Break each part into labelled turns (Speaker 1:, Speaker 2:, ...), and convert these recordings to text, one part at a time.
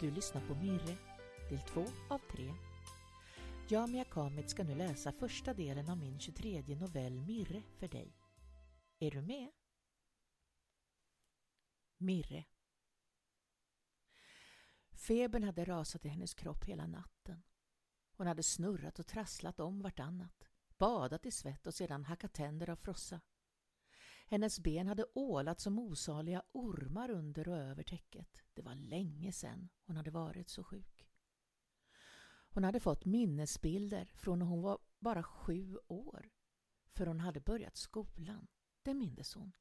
Speaker 1: Du lyssnar på Mirre, del 2 av 3. Jag, Mia Kamit, ska nu läsa första delen av min 23 novell Mirre för dig. Är du med? Mirre Febern hade rasat i hennes kropp hela natten. Hon hade snurrat och trasslat om vartannat, badat i svett och sedan hackat tänder av frossa. Hennes ben hade ålat som osaliga ormar under och över täcket. Det var länge sedan hon hade varit så sjuk. Hon hade fått minnesbilder från när hon var bara sju år. För hon hade börjat skolan, det mindes hon.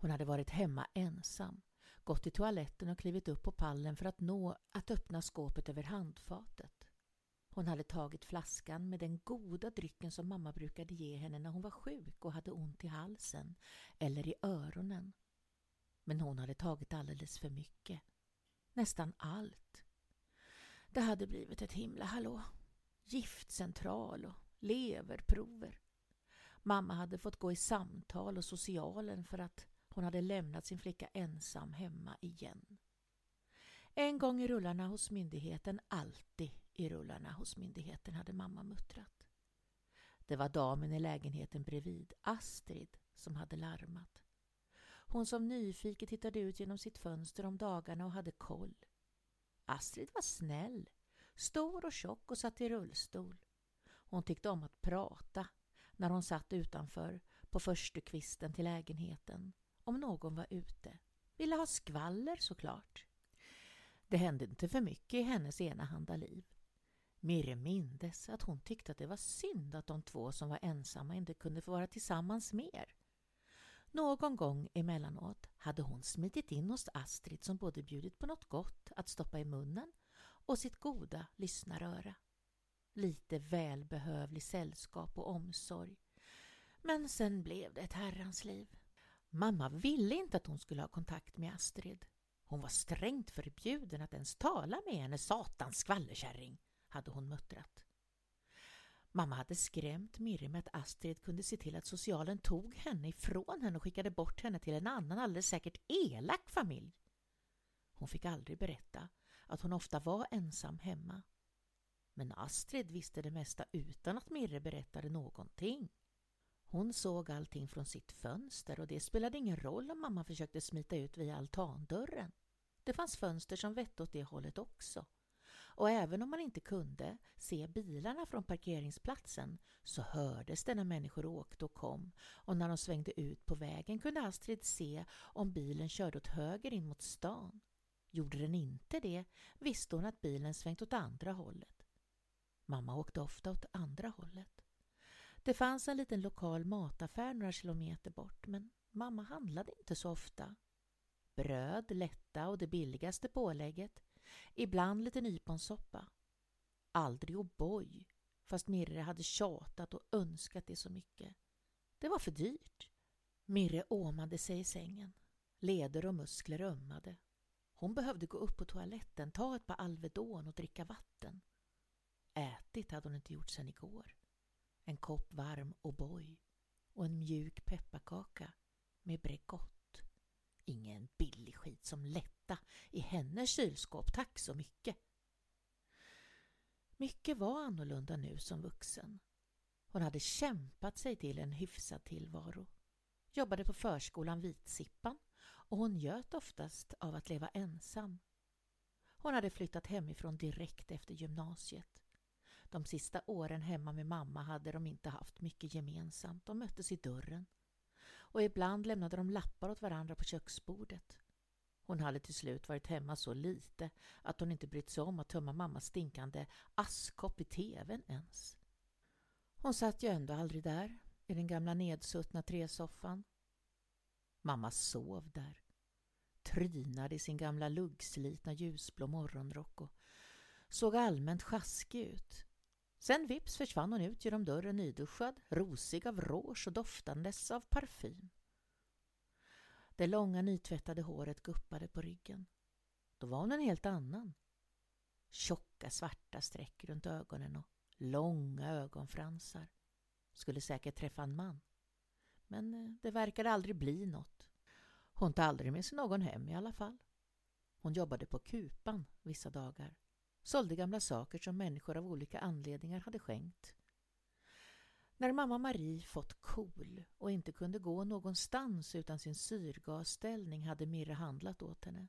Speaker 1: Hon hade varit hemma ensam, gått till toaletten och klivit upp på pallen för att nå att öppna skåpet över handfatet. Hon hade tagit flaskan med den goda drycken som mamma brukade ge henne när hon var sjuk och hade ont i halsen eller i öronen. Men hon hade tagit alldeles för mycket. Nästan allt. Det hade blivit ett himla hallå. Giftcentral och leverprover. Mamma hade fått gå i samtal och socialen för att hon hade lämnat sin flicka ensam hemma igen. En gång i rullarna hos myndigheten, alltid i rullarna hos myndigheten, hade mamma muttrat. Det var damen i lägenheten bredvid, Astrid, som hade larmat. Hon som nyfiket tittade ut genom sitt fönster om dagarna och hade koll. Astrid var snäll, stor och tjock och satt i rullstol. Hon tyckte om att prata när hon satt utanför på förstukvisten till lägenheten, om någon var ute. Ville ha skvaller såklart. Det hände inte för mycket i hennes enahanda liv. Mirre mindes att hon tyckte att det var synd att de två som var ensamma inte kunde få vara tillsammans mer. Någon gång emellanåt hade hon smitit in hos Astrid som både bjudit på något gott att stoppa i munnen och sitt goda lyssnaröra. Lite välbehövlig sällskap och omsorg. Men sen blev det ett herrans liv. Mamma ville inte att hon skulle ha kontakt med Astrid. Hon var strängt förbjuden att ens tala med henne, satans skvallerkärring, hade hon muttrat. Mamma hade skrämt Mirre med att Astrid kunde se till att socialen tog henne ifrån henne och skickade bort henne till en annan, alldeles säkert elak familj. Hon fick aldrig berätta att hon ofta var ensam hemma. Men Astrid visste det mesta utan att Mirre berättade någonting. Hon såg allting från sitt fönster och det spelade ingen roll om mamma försökte smita ut via altandörren. Det fanns fönster som vette åt det hållet också. Och även om man inte kunde se bilarna från parkeringsplatsen så hördes det när människor åkte och kom och när de svängde ut på vägen kunde Astrid se om bilen körde åt höger in mot stan. Gjorde den inte det visste hon att bilen svängt åt andra hållet. Mamma åkte ofta åt andra hållet. Det fanns en liten lokal mataffär några kilometer bort men mamma handlade inte så ofta. Bröd, lätta och det billigaste pålägget. Ibland lite nyponsoppa. Aldrig O'boy, fast Mirre hade tjatat och önskat det så mycket. Det var för dyrt. Mirre åmade sig i sängen. Leder och muskler ömmade. Hon behövde gå upp på toaletten, ta ett par Alvedon och dricka vatten. Ätit hade hon inte gjort sedan igår en kopp varm O'boy och en mjuk pepparkaka med Bregott. Ingen billig skit som lätta i hennes kylskåp, tack så mycket. Mycket var annorlunda nu som vuxen. Hon hade kämpat sig till en hyfsad tillvaro. Jobbade på förskolan Vitsippan och hon njöt oftast av att leva ensam. Hon hade flyttat hemifrån direkt efter gymnasiet. De sista åren hemma med mamma hade de inte haft mycket gemensamt. De möttes i dörren. Och ibland lämnade de lappar åt varandra på köksbordet. Hon hade till slut varit hemma så lite att hon inte brytt sig om att tömma mammas stinkande askkopp i tvn ens. Hon satt ju ändå aldrig där, i den gamla nedsuttna träsoffan. Mamma sov där, trynade i sin gamla luggslitna ljusblå morgonrock och såg allmänt sjaskig ut. Sen vips försvann hon ut genom dörren nyduschad, rosig av rouge och doftandes av parfym. Det långa nytvättade håret guppade på ryggen. Då var hon en helt annan. Tjocka svarta streck runt ögonen och långa ögonfransar. Skulle säkert träffa en man. Men eh, det verkade aldrig bli något. Hon tar aldrig med sig någon hem i alla fall. Hon jobbade på kupan vissa dagar. Sålde gamla saker som människor av olika anledningar hade skänkt. När mamma Marie fått KOL och inte kunde gå någonstans utan sin syrgasställning hade Mirre handlat åt henne.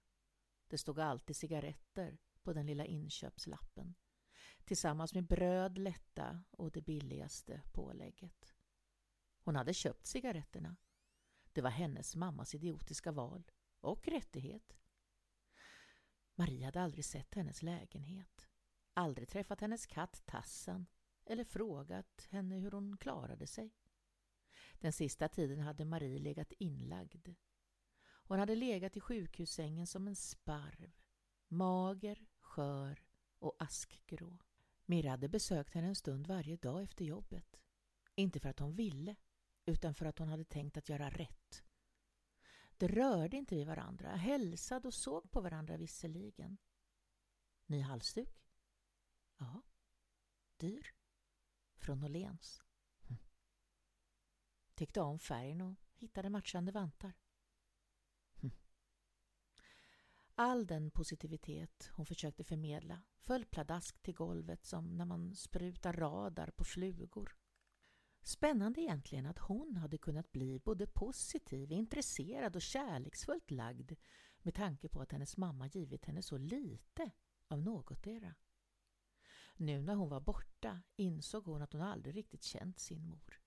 Speaker 1: Det stod alltid cigaretter på den lilla inköpslappen tillsammans med bröd, lätta och det billigaste pålägget. Hon hade köpt cigaretterna. Det var hennes mammas idiotiska val och rättighet. Marie hade aldrig sett hennes lägenhet, aldrig träffat hennes katt Tassan eller frågat henne hur hon klarade sig. Den sista tiden hade Marie legat inlagd. Hon hade legat i sjukhussängen som en sparv, mager, skör och askgrå. Mirra hade besökt henne en stund varje dag efter jobbet. Inte för att hon ville, utan för att hon hade tänkt att göra rätt. Det rörde inte vid varandra, hälsade och såg på varandra visserligen. Ny halsduk? Ja. Dyr? Från Åhléns. Hm. Tyckte om färgen och hittade matchande vantar. Hm. All den positivitet hon försökte förmedla föll pladask till golvet som när man sprutar radar på flugor. Spännande egentligen att hon hade kunnat bli både positiv, intresserad och kärleksfullt lagd med tanke på att hennes mamma givit henne så lite av någotdera. Nu när hon var borta insåg hon att hon aldrig riktigt känt sin mor.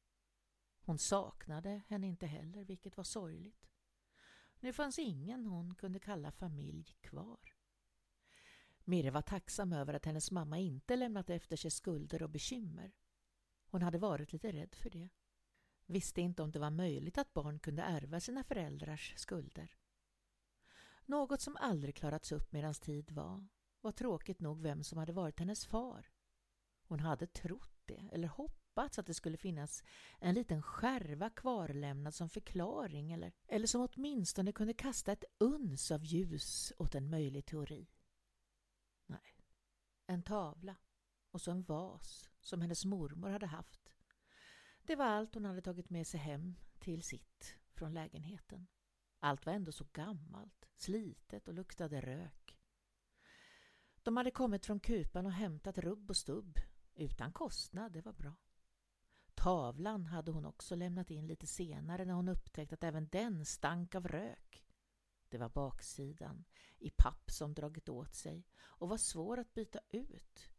Speaker 1: Hon saknade henne inte heller, vilket var sorgligt. Nu fanns ingen hon kunde kalla familj kvar. Mirre var tacksam över att hennes mamma inte lämnat efter sig skulder och bekymmer. Hon hade varit lite rädd för det. Visste inte om det var möjligt att barn kunde ärva sina föräldrars skulder. Något som aldrig klarats upp medan tid var, var tråkigt nog vem som hade varit hennes far. Hon hade trott det, eller hoppats att det skulle finnas en liten skärva kvarlämnad som förklaring eller, eller som åtminstone kunde kasta ett uns av ljus åt en möjlig teori. Nej, en tavla och så en vas som hennes mormor hade haft. Det var allt hon hade tagit med sig hem till sitt från lägenheten. Allt var ändå så gammalt, slitet och luktade rök. De hade kommit från kupan och hämtat rubb och stubb utan kostnad, det var bra. Tavlan hade hon också lämnat in lite senare när hon upptäckt att även den stank av rök. Det var baksidan, i papp som dragit åt sig och var svår att byta ut.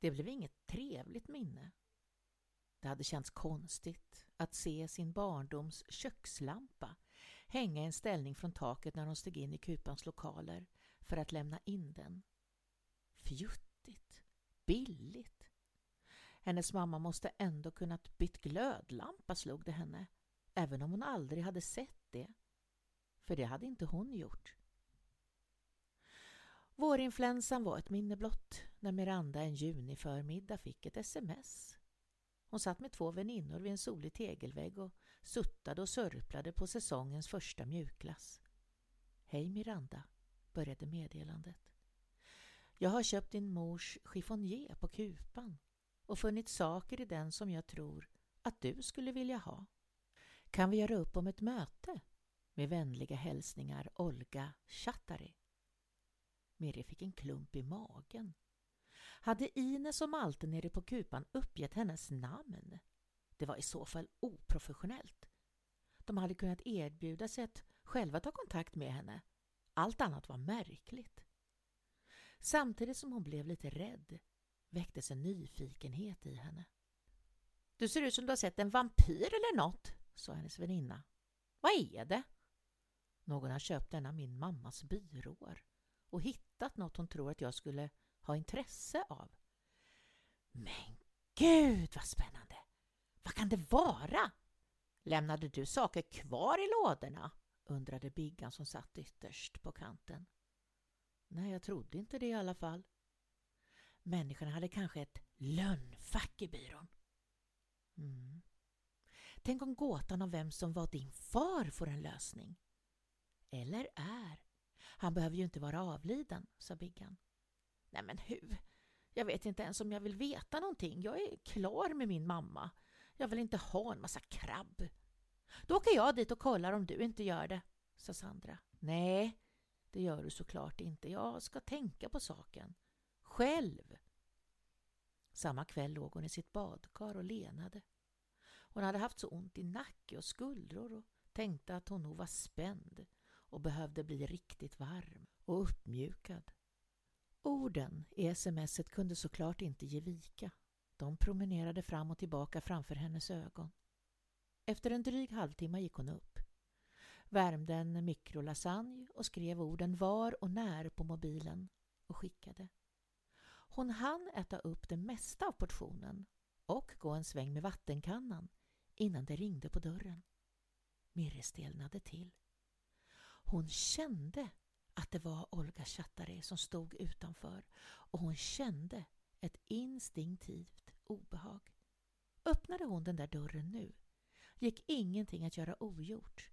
Speaker 1: Det blev inget trevligt minne. Det hade känts konstigt att se sin barndoms kökslampa hänga i en ställning från taket när hon steg in i kupans lokaler för att lämna in den. Fjuttigt, billigt. Hennes mamma måste ändå kunnat bytt glödlampa, slog det henne, även om hon aldrig hade sett det. För det hade inte hon gjort. Vårinfluensan var ett minne blott när Miranda en juniförmiddag fick ett sms. Hon satt med två väninnor vid en solig tegelvägg och suttade och sörplade på säsongens första mjukglass. Hej Miranda, började meddelandet. Jag har köpt din mors chiffonier på kupan och funnit saker i den som jag tror att du skulle vilja ha. Kan vi göra upp om ett möte? Med vänliga hälsningar Olga Chattari. Miri fick en klump i magen. Hade Ines och Malte nere på kupan uppgett hennes namn? Det var i så fall oprofessionellt. De hade kunnat erbjuda sig att själva ta kontakt med henne. Allt annat var märkligt. Samtidigt som hon blev lite rädd väcktes en nyfikenhet i henne. Du ser ut som du har sett en vampyr eller något, sa hennes väninna. Vad är det? Någon har köpt denna min mammas byråer och hittat något hon tror att jag skulle ha intresse av. Men gud vad spännande! Vad kan det vara? Lämnade du saker kvar i lådorna? undrade Biggan som satt ytterst på kanten. Nej, jag trodde inte det i alla fall. Människorna hade kanske ett lönnfack i byrån. Mm. Tänk om gåtan om vem som var din far får en lösning. Eller är. Han behöver ju inte vara avliden, sa Biggan. Nej men hur? Jag vet inte ens om jag vill veta någonting. Jag är klar med min mamma. Jag vill inte ha en massa krabb. Då åker jag dit och kollar om du inte gör det, sa Sandra. Nej, Det gör du såklart inte. Jag ska tänka på saken. Själv! Samma kväll låg hon i sitt badkar och lenade. Hon hade haft så ont i nacke och skuldror och tänkte att hon nog var spänd och behövde bli riktigt varm och uppmjukad. Orden i smset kunde såklart inte ge vika. De promenerade fram och tillbaka framför hennes ögon. Efter en dryg halvtimme gick hon upp, värmde en mikrolasagne och skrev orden var och när på mobilen och skickade. Hon hann äta upp det mesta av portionen och gå en sväng med vattenkannan innan det ringde på dörren. Mirre stelnade till. Hon kände att det var Olga Chattare som stod utanför och hon kände ett instinktivt obehag. Öppnade hon den där dörren nu gick ingenting att göra ogjort.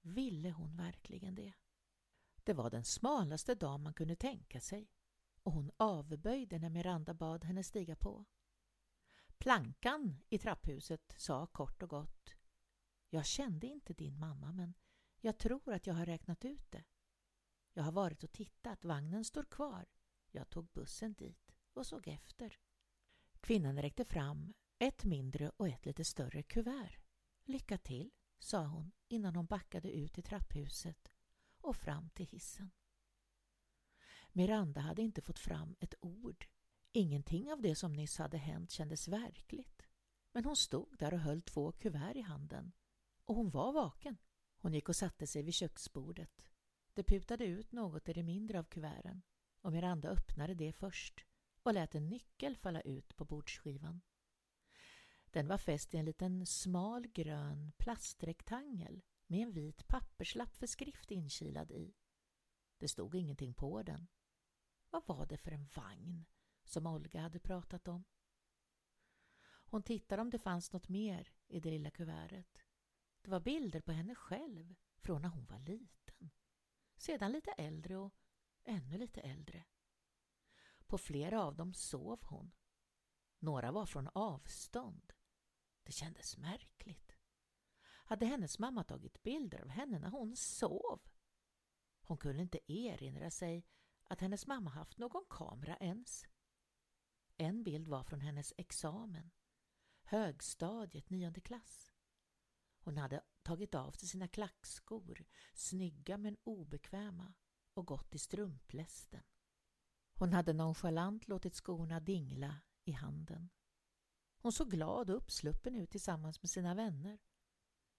Speaker 1: Ville hon verkligen det? Det var den smalaste dam man kunde tänka sig och hon avböjde när Miranda bad henne stiga på. Plankan i trapphuset sa kort och gott Jag kände inte din mamma men jag tror att jag har räknat ut det. Jag har varit och tittat, vagnen står kvar. Jag tog bussen dit och såg efter. Kvinnan räckte fram ett mindre och ett lite större kuvert. Lycka till, sa hon innan hon backade ut i trapphuset och fram till hissen. Miranda hade inte fått fram ett ord. Ingenting av det som nyss hade hänt kändes verkligt. Men hon stod där och höll två kuvert i handen. Och hon var vaken. Hon gick och satte sig vid köksbordet. Det putade ut något i det mindre av kuverten och Miranda öppnade det först och lät en nyckel falla ut på bordsskivan. Den var fäst i en liten smal grön plastrektangel med en vit papperslapp för skrift inkilad i. Det stod ingenting på den. Vad var det för en vagn som Olga hade pratat om? Hon tittade om det fanns något mer i det lilla kuvertet. Det var bilder på henne själv från när hon var liten. Sedan lite äldre och ännu lite äldre. På flera av dem sov hon. Några var från avstånd. Det kändes märkligt. Hade hennes mamma tagit bilder av henne när hon sov? Hon kunde inte erinra sig att hennes mamma haft någon kamera ens. En bild var från hennes examen, högstadiet, nionde klass. Hon hade tagit av sig sina klackskor, snygga men obekväma, och gått i strumplästen. Hon hade nonchalant låtit skorna dingla i handen. Hon såg glad och uppsluppen ut tillsammans med sina vänner.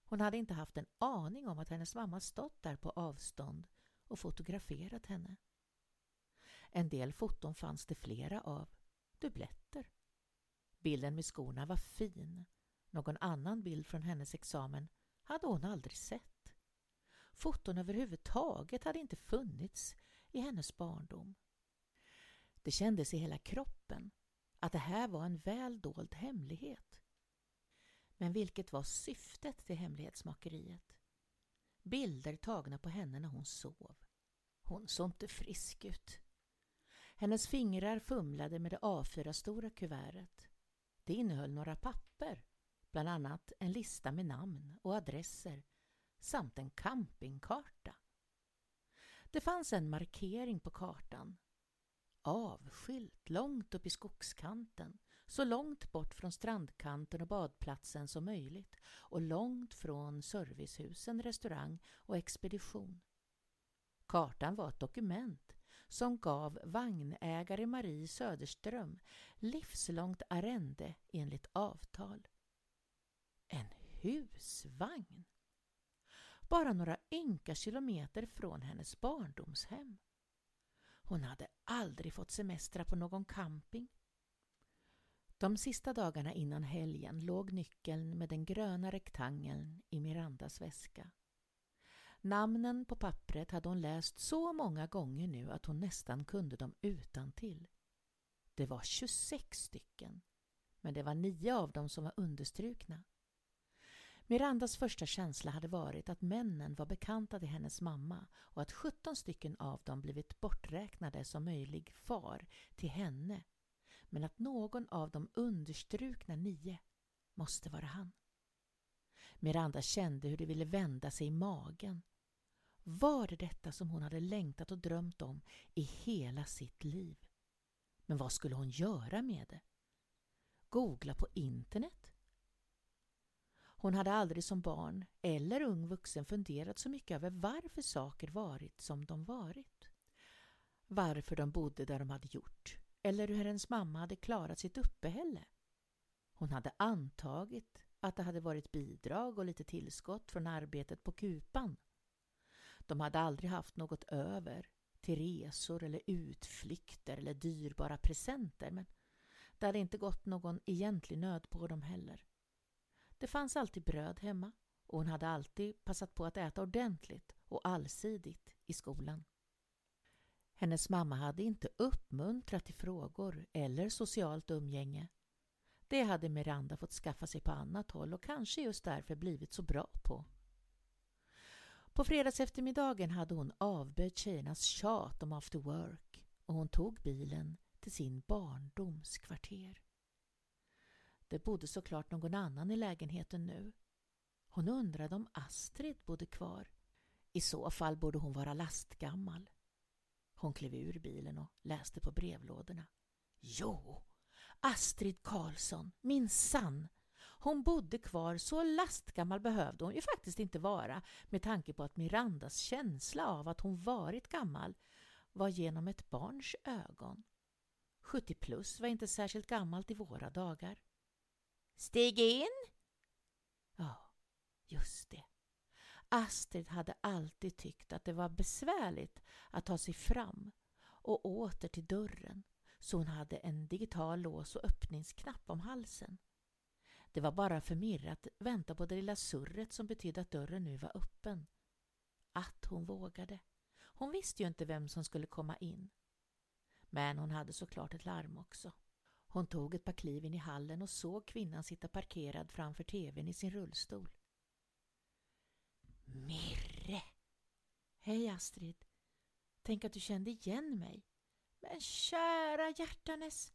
Speaker 1: Hon hade inte haft en aning om att hennes mamma stått där på avstånd och fotograferat henne. En del foton fanns det flera av, dubbletter. Bilden med skorna var fin. Någon annan bild från hennes examen hade hon aldrig sett. Foton överhuvudtaget hade inte funnits i hennes barndom. Det kändes i hela kroppen att det här var en väl dold hemlighet. Men vilket var syftet till hemlighetsmakeriet? Bilder tagna på henne när hon sov. Hon såg inte frisk ut. Hennes fingrar fumlade med det A4-stora kuvertet. Det innehöll några papper, bland annat en lista med namn och adresser samt en campingkarta. Det fanns en markering på kartan avskilt långt upp i skogskanten, så långt bort från strandkanten och badplatsen som möjligt och långt från servicehusen, restaurang och expedition. Kartan var ett dokument som gav vagnägare Marie Söderström livslångt arrende enligt avtal. En husvagn! Bara några ynka kilometer från hennes barndomshem. Hon hade aldrig fått semestra på någon camping. De sista dagarna innan helgen låg nyckeln med den gröna rektangeln i Mirandas väska. Namnen på pappret hade hon läst så många gånger nu att hon nästan kunde dem utan till. Det var 26 stycken, men det var nio av dem som var understrukna. Mirandas första känsla hade varit att männen var bekanta till hennes mamma och att 17 stycken av dem blivit borträknade som möjlig far till henne. Men att någon av de understrukna nio måste vara han. Miranda kände hur det ville vända sig i magen. Var det detta som hon hade längtat och drömt om i hela sitt liv? Men vad skulle hon göra med det? Googla på internet? Hon hade aldrig som barn eller ung vuxen funderat så mycket över varför saker varit som de varit. Varför de bodde där de hade gjort eller hur hennes mamma hade klarat sitt uppehälle. Hon hade antagit att det hade varit bidrag och lite tillskott från arbetet på kupan. De hade aldrig haft något över till resor eller utflykter eller dyrbara presenter men det hade inte gått någon egentlig nöd på dem heller. Det fanns alltid bröd hemma och hon hade alltid passat på att äta ordentligt och allsidigt i skolan. Hennes mamma hade inte uppmuntrat till frågor eller socialt umgänge. Det hade Miranda fått skaffa sig på annat håll och kanske just därför blivit så bra på. På fredagseftermiddagen hade hon avböjt tjejernas tjat om after work och hon tog bilen till sin barndoms kvarter. Det bodde såklart någon annan i lägenheten nu. Hon undrade om Astrid bodde kvar. I så fall borde hon vara lastgammal. Hon klev ur bilen och läste på brevlådorna. Jo, Astrid Karlsson, min sann. Hon bodde kvar, så lastgammal behövde hon ju faktiskt inte vara med tanke på att Mirandas känsla av att hon varit gammal var genom ett barns ögon. 70 plus var inte särskilt gammalt i våra dagar. Stig in! Ja, just det. Astrid hade alltid tyckt att det var besvärligt att ta sig fram och åter till dörren så hon hade en digital lås och öppningsknapp om halsen. Det var bara förmirrat att vänta på det lilla surret som betydde att dörren nu var öppen. Att hon vågade. Hon visste ju inte vem som skulle komma in. Men hon hade såklart ett larm också. Hon tog ett par kliv in i hallen och såg kvinnan sitta parkerad framför tvn i sin rullstol. Mirre! Hej Astrid! Tänk att du kände igen mig. Men kära hjärtanes!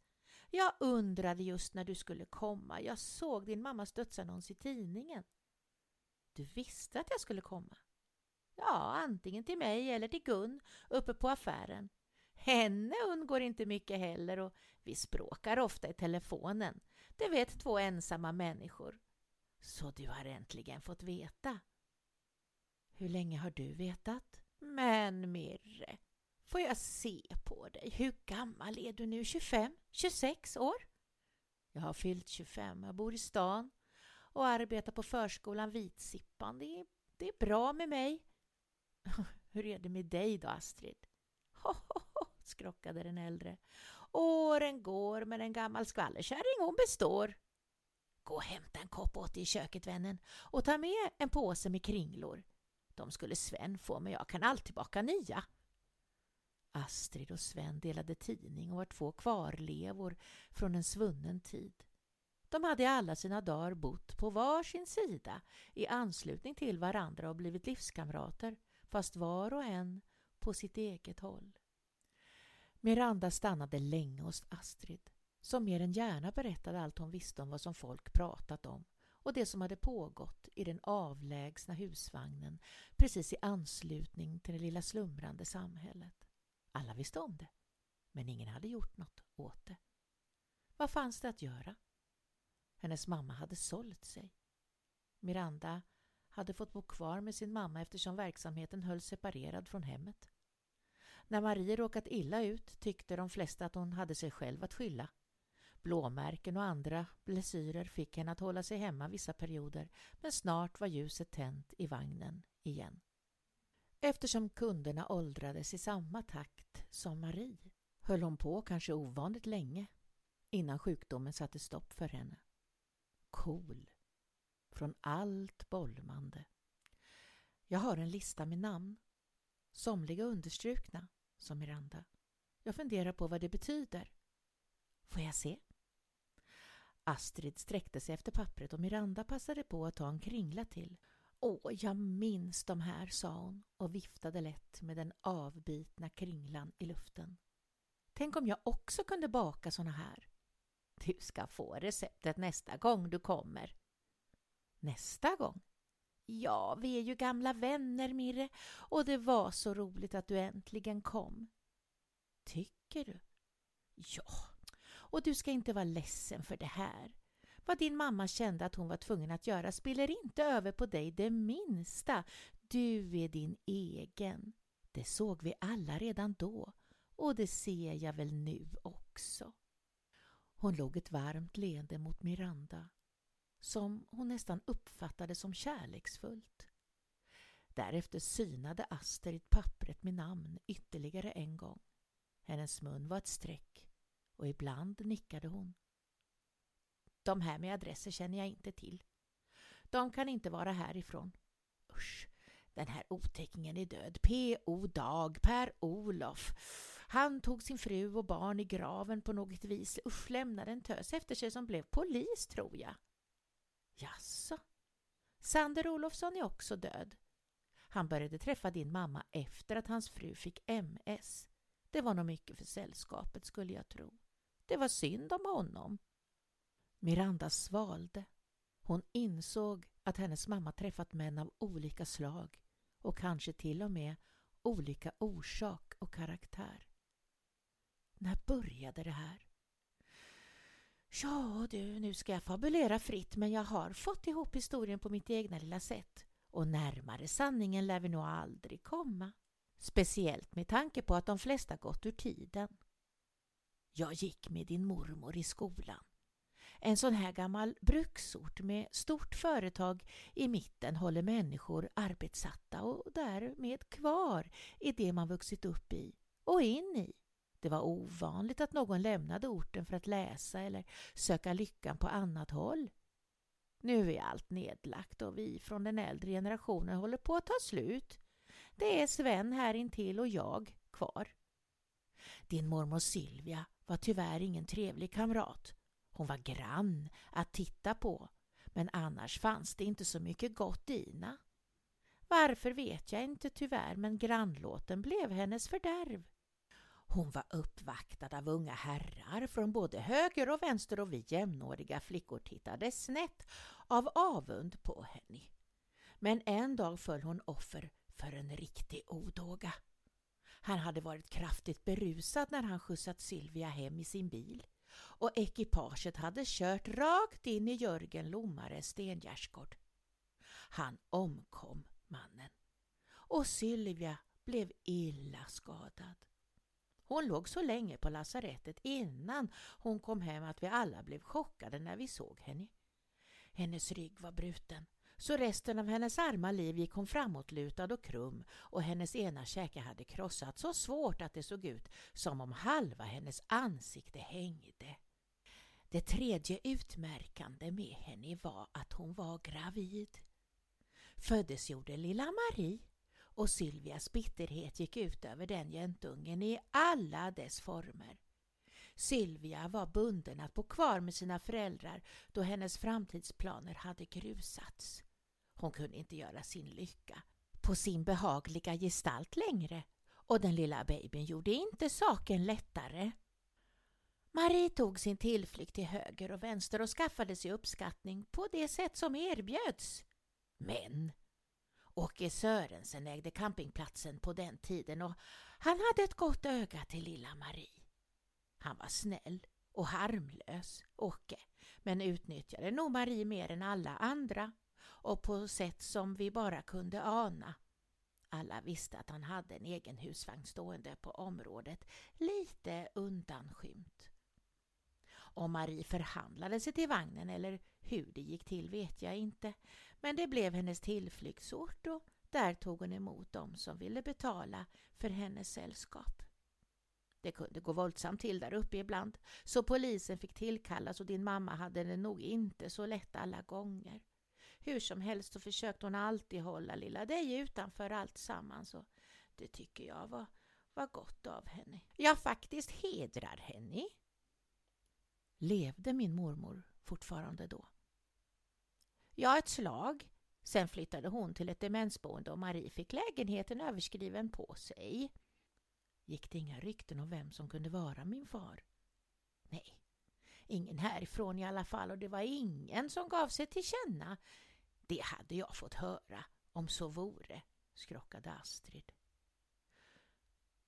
Speaker 1: Jag undrade just när du skulle komma. Jag såg din mammas dödsannons i tidningen. Du visste att jag skulle komma? Ja, antingen till mig eller till Gun uppe på affären. Henne undgår inte mycket heller och vi språkar ofta i telefonen. Det vet två ensamma människor. Så du har äntligen fått veta. Hur länge har du vetat? Men Mirre, får jag se på dig? Hur gammal är du nu? 25? 26 år? Jag har fyllt 25. Jag bor i stan och arbetar på förskolan Vitsippan. Det är, det är bra med mig. Hur är det med dig då, Astrid? Ho, ho, ho, skrockade den äldre. Åren går, men en gammal skvallerkärring hon består. Gå och hämta en kopp åt dig i köket, vännen, och ta med en påse med kringlor. De skulle Sven få, men jag kan alltid baka nya. Astrid och Sven delade tidning och var två kvarlevor från en svunnen tid. De hade i alla sina dagar bott på var sin sida i anslutning till varandra och blivit livskamrater, fast var och en på sitt eget håll. Miranda stannade länge hos Astrid, som mer än gärna berättade allt hon visste om vad som folk pratat om och det som hade pågått i den avlägsna husvagnen precis i anslutning till det lilla slumrande samhället. Alla visste om det, men ingen hade gjort något åt det. Vad fanns det att göra? Hennes mamma hade sålt sig. Miranda hade fått bo kvar med sin mamma eftersom verksamheten hölls separerad från hemmet. När Marie råkat illa ut tyckte de flesta att hon hade sig själv att skylla. Blåmärken och andra blessyrer fick henne att hålla sig hemma vissa perioder men snart var ljuset tänt i vagnen igen. Eftersom kunderna åldrades i samma takt som Marie höll hon på kanske ovanligt länge innan sjukdomen satte stopp för henne. Cool. Från allt bolmande. Jag har en lista med namn. Somliga understrukna, sa Miranda. Jag funderar på vad det betyder. Får jag se? Astrid sträckte sig efter pappret och Miranda passade på att ta en kringla till. Åh, jag minns de här, sa hon och viftade lätt med den avbitna kringlan i luften. Tänk om jag också kunde baka såna här. Du ska få receptet nästa gång du kommer. Nästa gång? Ja, vi är ju gamla vänner, Mirre, och det var så roligt att du äntligen kom. Tycker du? Ja, och du ska inte vara ledsen för det här. Vad din mamma kände att hon var tvungen att göra spiller inte över på dig det minsta. Du är din egen. Det såg vi alla redan då och det ser jag väl nu också. Hon låg ett varmt leende mot Miranda som hon nästan uppfattade som kärleksfullt. Därefter synade Astrid pappret med namn ytterligare en gång. Hennes mun var ett streck och ibland nickade hon. De här med adresser känner jag inte till. De kan inte vara härifrån. Usch, den här otäckingen är död. P.O. Dag, Per-Olof. Han tog sin fru och barn i graven på något vis. Usch, lämnade en tös efter sig som blev polis, tror jag. Jaså? Sander Olofsson är också död. Han började träffa din mamma efter att hans fru fick MS. Det var nog mycket för sällskapet skulle jag tro. Det var synd om honom. Miranda svalde. Hon insåg att hennes mamma träffat män av olika slag och kanske till och med olika orsak och karaktär. När började det här? Ja du, nu ska jag fabulera fritt men jag har fått ihop historien på mitt egna lilla sätt och närmare sanningen lär vi nog aldrig komma. Speciellt med tanke på att de flesta gått ur tiden. Jag gick med din mormor i skolan. En sån här gammal bruksort med stort företag i mitten håller människor arbetssatta och därmed kvar i det man vuxit upp i och in i. Det var ovanligt att någon lämnade orten för att läsa eller söka lyckan på annat håll. Nu är allt nedlagt och vi från den äldre generationen håller på att ta slut. Det är Sven här intill och jag kvar. Din mormor Silvia var tyvärr ingen trevlig kamrat. Hon var grann att titta på, men annars fanns det inte så mycket gott i henne. Varför vet jag inte tyvärr, men grannlåten blev hennes fördärv. Hon var uppvaktad av unga herrar från både höger och vänster och vi jämnåriga flickor tittade snett av avund på henne. Men en dag föll hon offer för en riktig odåga. Han hade varit kraftigt berusad när han skjutsat Sylvia hem i sin bil och ekipaget hade kört rakt in i Jörgen Lommares stengärdsgård. Han omkom, mannen, och Sylvia blev illa skadad. Hon låg så länge på lasarettet innan hon kom hem att vi alla blev chockade när vi såg henne. Hennes rygg var bruten, så resten av hennes arma liv gick hon framåtlutad och krum och hennes ena käke hade krossats så svårt att det såg ut som om halva hennes ansikte hängde. Det tredje utmärkande med henne var att hon var gravid. Föddes gjorde lilla Marie och Sylvias bitterhet gick ut över den jäntungen i alla dess former. Sylvia var bunden att bo kvar med sina föräldrar då hennes framtidsplaner hade grusats. Hon kunde inte göra sin lycka på sin behagliga gestalt längre och den lilla babyn gjorde inte saken lättare. Marie tog sin tillflykt till höger och vänster och skaffade sig uppskattning på det sätt som erbjöds. Men Åke Sörensen ägde campingplatsen på den tiden och han hade ett gott öga till lilla Marie. Han var snäll och harmlös, Åke, men utnyttjade nog Marie mer än alla andra och på sätt som vi bara kunde ana. Alla visste att han hade en egen husvagn stående på området, lite undanskymt. Om Marie förhandlade sig till vagnen eller hur det gick till vet jag inte. Men det blev hennes tillflyktsort och där tog hon emot dem som ville betala för hennes sällskap. Det kunde gå våldsamt till där uppe ibland, så polisen fick tillkallas och din mamma hade det nog inte så lätt alla gånger. Hur som helst så försökte hon alltid hålla lilla dig utanför allt sammans och det tycker jag var, var gott av henne. Jag faktiskt hedrar henne. Levde min mormor fortfarande då? Ja, ett slag. Sen flyttade hon till ett demensboende och Marie fick lägenheten överskriven på sig. Gick det inga rykten om vem som kunde vara min far? Nej, ingen härifrån i alla fall och det var ingen som gav sig till känna. Det hade jag fått höra om så vore, skrockade Astrid.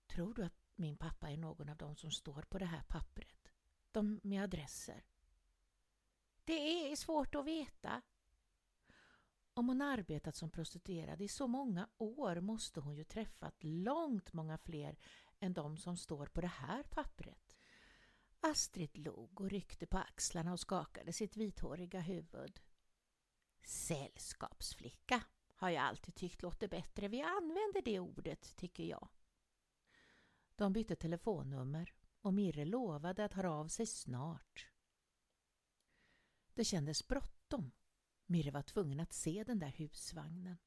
Speaker 1: Tror du att min pappa är någon av dem som står på det här pappret? De med adresser? Det är svårt att veta. Om hon arbetat som prostituerad i så många år måste hon ju träffat långt många fler än de som står på det här pappret. Astrid log och ryckte på axlarna och skakade sitt vithåriga huvud. Sällskapsflicka har jag alltid tyckt låter bättre. Vi använder det ordet, tycker jag. De bytte telefonnummer och Mirre lovade att höra av sig snart. Det kändes bråttom. Mirre var tvungen att se den där husvagnen.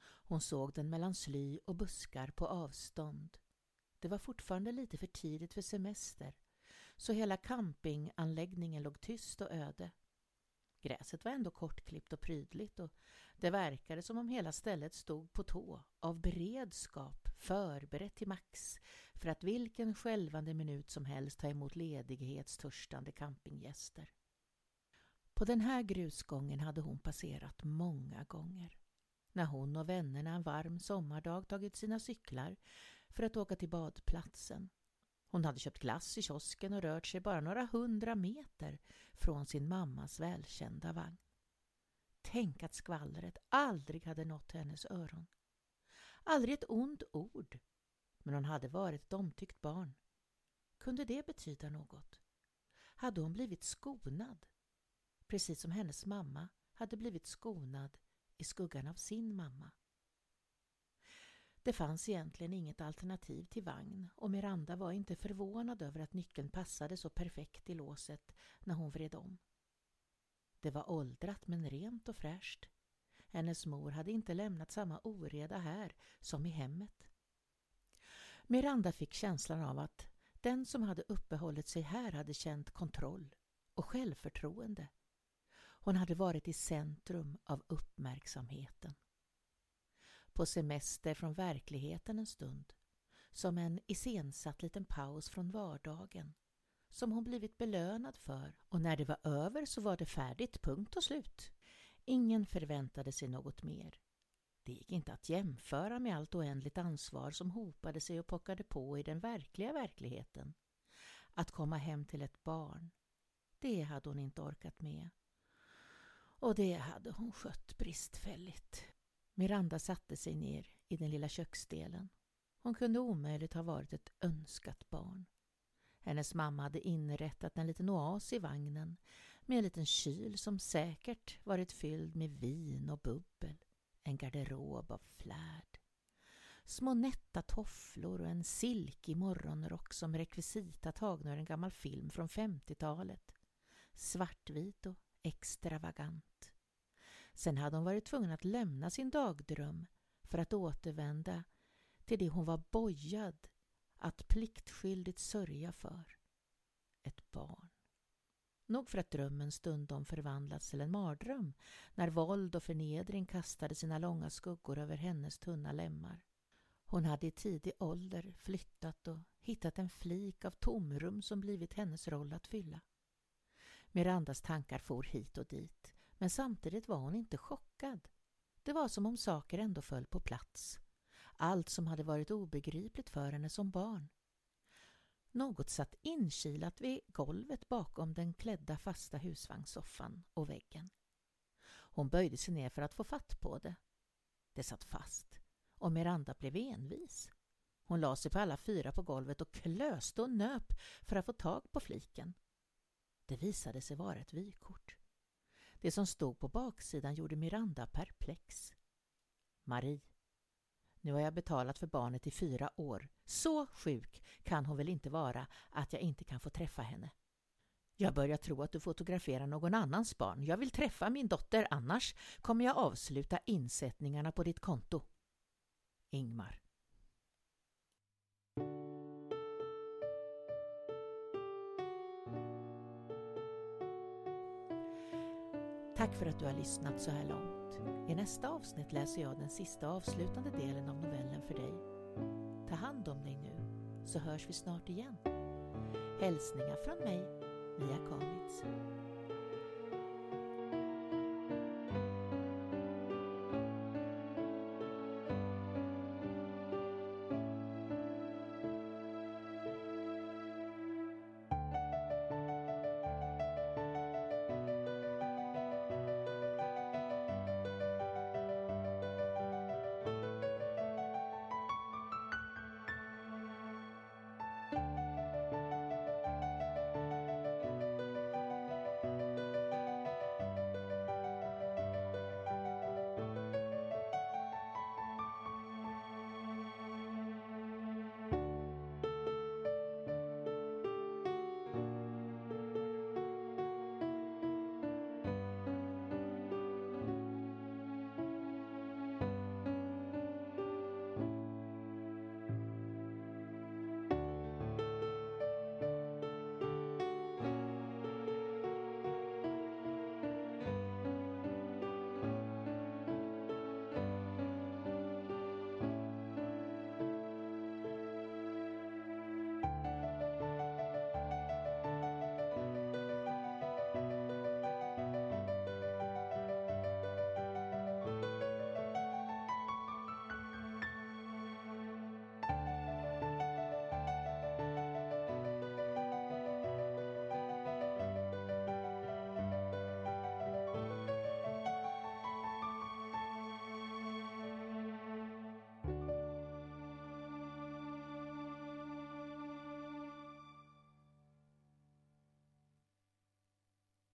Speaker 1: Hon såg den mellan sly och buskar på avstånd. Det var fortfarande lite för tidigt för semester så hela campinganläggningen låg tyst och öde. Gräset var ändå kortklippt och prydligt och det verkade som om hela stället stod på tå av beredskap, förberett till max för att vilken skälvande minut som helst ta emot ledighetstörstande campinggäster. På den här grusgången hade hon passerat många gånger. När hon och vännerna en varm sommardag tagit sina cyklar för att åka till badplatsen. Hon hade köpt glass i kiosken och rört sig bara några hundra meter från sin mammas välkända vagn. Tänk att skvallret aldrig hade nått hennes öron. Aldrig ett ont ord. Men hon hade varit ett omtyckt barn. Kunde det betyda något? Hade hon blivit skonad? Precis som hennes mamma hade blivit skonad i skuggan av sin mamma. Det fanns egentligen inget alternativ till vagn och Miranda var inte förvånad över att nyckeln passade så perfekt i låset när hon vred om. Det var åldrat men rent och fräscht. Hennes mor hade inte lämnat samma oreda här som i hemmet. Miranda fick känslan av att den som hade uppehållit sig här hade känt kontroll och självförtroende. Hon hade varit i centrum av uppmärksamheten. På semester från verkligheten en stund. Som en iscensatt liten paus från vardagen. Som hon blivit belönad för och när det var över så var det färdigt, punkt och slut. Ingen förväntade sig något mer. Det gick inte att jämföra med allt oändligt ansvar som hopade sig och pockade på i den verkliga verkligheten. Att komma hem till ett barn, det hade hon inte orkat med. Och det hade hon skött bristfälligt. Miranda satte sig ner i den lilla köksdelen. Hon kunde omöjligt ha varit ett önskat barn. Hennes mamma hade inrättat en liten oas i vagnen med en liten kyl som säkert varit fylld med vin och bubbel, en garderob av flärd. Små nätta tofflor och en silkig morgonrock som rekvisita tagna ur en gammal film från 50-talet. Svartvit och extravagant. Sen hade hon varit tvungen att lämna sin dagdröm för att återvända till det hon var bojad att pliktskyldigt sörja för. Ett barn. Nog för att drömmen stundom förvandlats till en mardröm när våld och förnedring kastade sina långa skuggor över hennes tunna lemmar. Hon hade i tidig ålder flyttat och hittat en flik av tomrum som blivit hennes roll att fylla. Mirandas tankar for hit och dit men samtidigt var hon inte chockad. Det var som om saker ändå föll på plats. Allt som hade varit obegripligt för henne som barn. Något satt inkilat vid golvet bakom den klädda fasta husvagnssoffan och väggen. Hon böjde sig ner för att få fatt på det. Det satt fast och Miranda blev envis. Hon la sig på alla fyra på golvet och klöste och nöp för att få tag på fliken. Det visade sig vara ett vykort. Det som stod på baksidan gjorde Miranda perplex. Marie. Nu har jag betalat för barnet i fyra år. Så sjuk kan hon väl inte vara att jag inte kan få träffa henne. Jag börjar tro att du fotograferar någon annans barn. Jag vill träffa min dotter, annars kommer jag avsluta insättningarna på ditt konto. Ingmar. Tack för att du har lyssnat så här långt. I nästa avsnitt läser jag den sista avslutande delen av novellen för dig. Ta hand om dig nu, så hörs vi snart igen. Hälsningar från mig, Mia Kamitz.